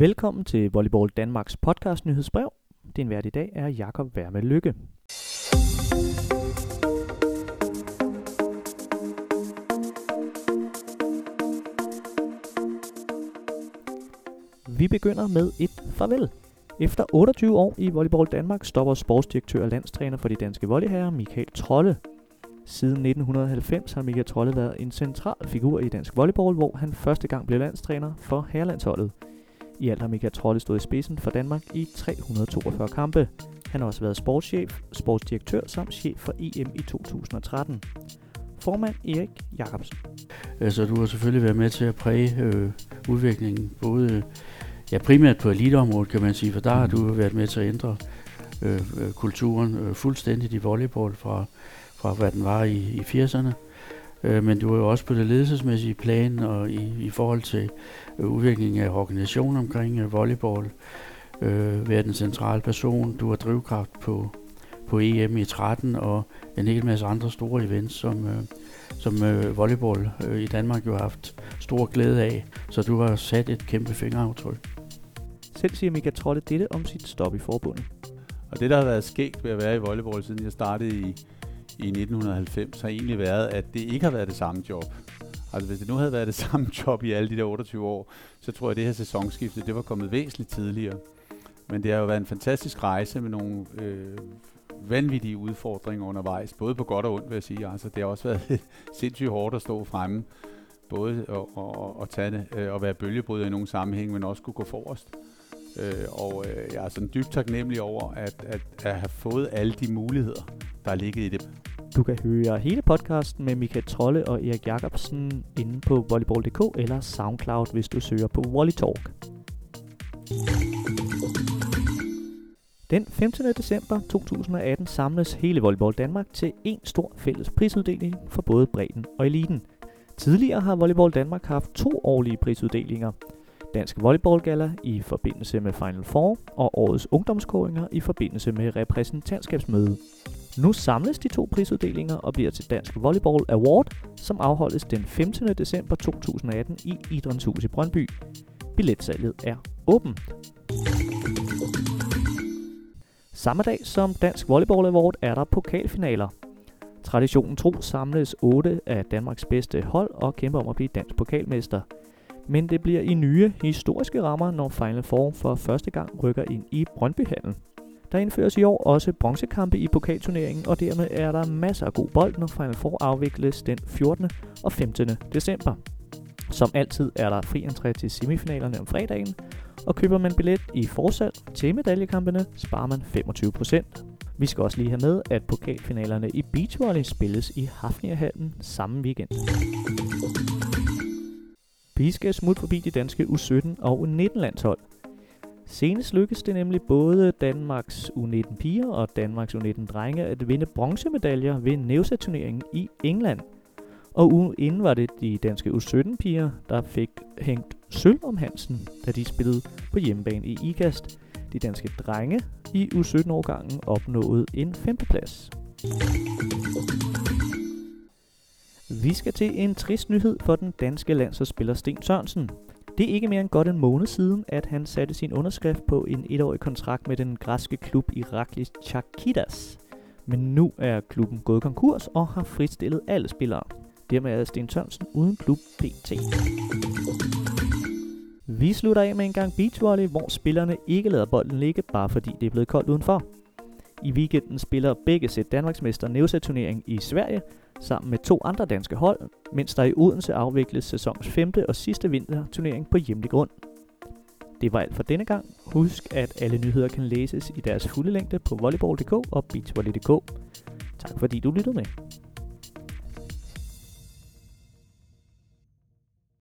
Velkommen til Volleyball Danmarks podcast nyhedsbrev. Din vært i dag er Jakob Værme Lykke. Vi begynder med et farvel. Efter 28 år i Volleyball Danmark stopper sportsdirektør og landstræner for de danske volleyherrer Michael Trolle. Siden 1990 har Michael Trolle været en central figur i dansk volleyball, hvor han første gang blev landstræner for herrelandsholdet. I alt har Michael Trolle stået i spidsen for Danmark i 342 kampe. Han har også været sportschef, sportsdirektør samt chef for EM i 2013. Formand Erik Jacobsen. Altså, du har selvfølgelig været med til at præge øh, udviklingen, både ja, primært på eliteområdet, kan man sige, for der har du været med til at ændre øh, øh kulturen øh, fuldstændigt i volleyball fra, fra hvad den var i, i 80'erne. Øh, men du er jo også på det ledelsesmæssige plan og i, i forhold til øh, udviklingen af organisationen omkring øh, volleyball, øh, været en central person. Du har drivkraft på, på EM i 13 og en hel masse andre store events, som, øh, som øh, volleyball øh, i Danmark jo har haft stor glæde af. Så du har sat et kæmpe fingeraftryk. Selv siger Mika Trolle dette om sit stop i forbundet. Og det, der har været skægt ved at være i volleyball, siden jeg startede i, i 1990, har egentlig været, at det ikke har været det samme job. Altså hvis det nu havde været det samme job i alle de der 28 år, så tror jeg, at det her sæsonskifte, det var kommet væsentligt tidligere. Men det har jo været en fantastisk rejse med nogle øh, vanvittige udfordringer undervejs, både på godt og ondt, vil jeg sige. Altså, det har også været sindssygt hårdt at stå fremme, både at, at, at tage det øh, og være bølgebryder i nogle sammenhæng, men også kunne gå forrest. Øh, og øh, jeg er sådan dybt taknemmelig over at, at, at have fået alle de muligheder, der er ligget i det. Du kan høre hele podcasten med Michael Trolle og Erik Jacobsen inde på volleyball.dk eller SoundCloud, hvis du søger på Volley Talk. Den 15. december 2018 samles hele Volleyball Danmark til en stor fælles prisuddeling for både bredden og eliten. Tidligere har Volleyball Danmark haft to årlige prisuddelinger. Dansk Volleyball Gala i forbindelse med Final Four og årets ungdomskåringer i forbindelse med repræsentantskabsmøde. Nu samles de to prisuddelinger og bliver til Dansk Volleyball Award, som afholdes den 15. december 2018 i Idrætshus i Brøndby. Billetsalget er åbent. Samme dag som Dansk Volleyball Award er der pokalfinaler. Traditionen tro samles 8 af Danmarks bedste hold og kæmper om at blive dansk pokalmester. Men det bliver i nye historiske rammer, når Final Four for første gang rykker ind i Brøndbyhallen. Der indføres i år også bronzekampe i pokalturneringen, og dermed er der masser af god bold, når Final Four afvikles den 14. og 15. december. Som altid er der fri entré til semifinalerne om fredagen, og køber man billet i forsalg til medaljekampene, sparer man 25%. Vi skal også lige have med, at pokalfinalerne i beachvolley spilles i Hafnirhallen samme weekend. Vi skal smutte forbi de danske U17 og U19 landshold. Senest lykkedes det nemlig både Danmarks U19 piger og Danmarks U19 drenge at vinde bronzemedaljer ved Nevsa-turneringen i England. Og ugen inden var det de danske U17 piger, der fik hængt sølv om Hansen, da de spillede på hjemmebane i IKAST. De danske drenge i U17-årgangen opnåede en femteplads. Vi skal til en trist nyhed for den danske landsholdsspiller Sten Sørensen. Det er ikke mere end godt en måned siden, at han satte sin underskrift på en etårig kontrakt med den græske klub Iraklis Chakidas. Men nu er klubben gået konkurs og har fritstillet alle spillere. Dermed er Sten Sørensen uden klub PT. Vi slutter af med en gang beachvolley, hvor spillerne ikke lader bolden ligge, bare fordi det er blevet koldt udenfor. I weekenden spiller begge sæt Danmarksmester Nevsa-turnering i Sverige, sammen med to andre danske hold, mens der i Odense afvikles sæsonens femte og sidste vinterturnering på hjemlig grund. Det var alt for denne gang. Husk, at alle nyheder kan læses i deres fulde længde på volleyball.dk og beachvolley.dk. Tak fordi du lyttede med.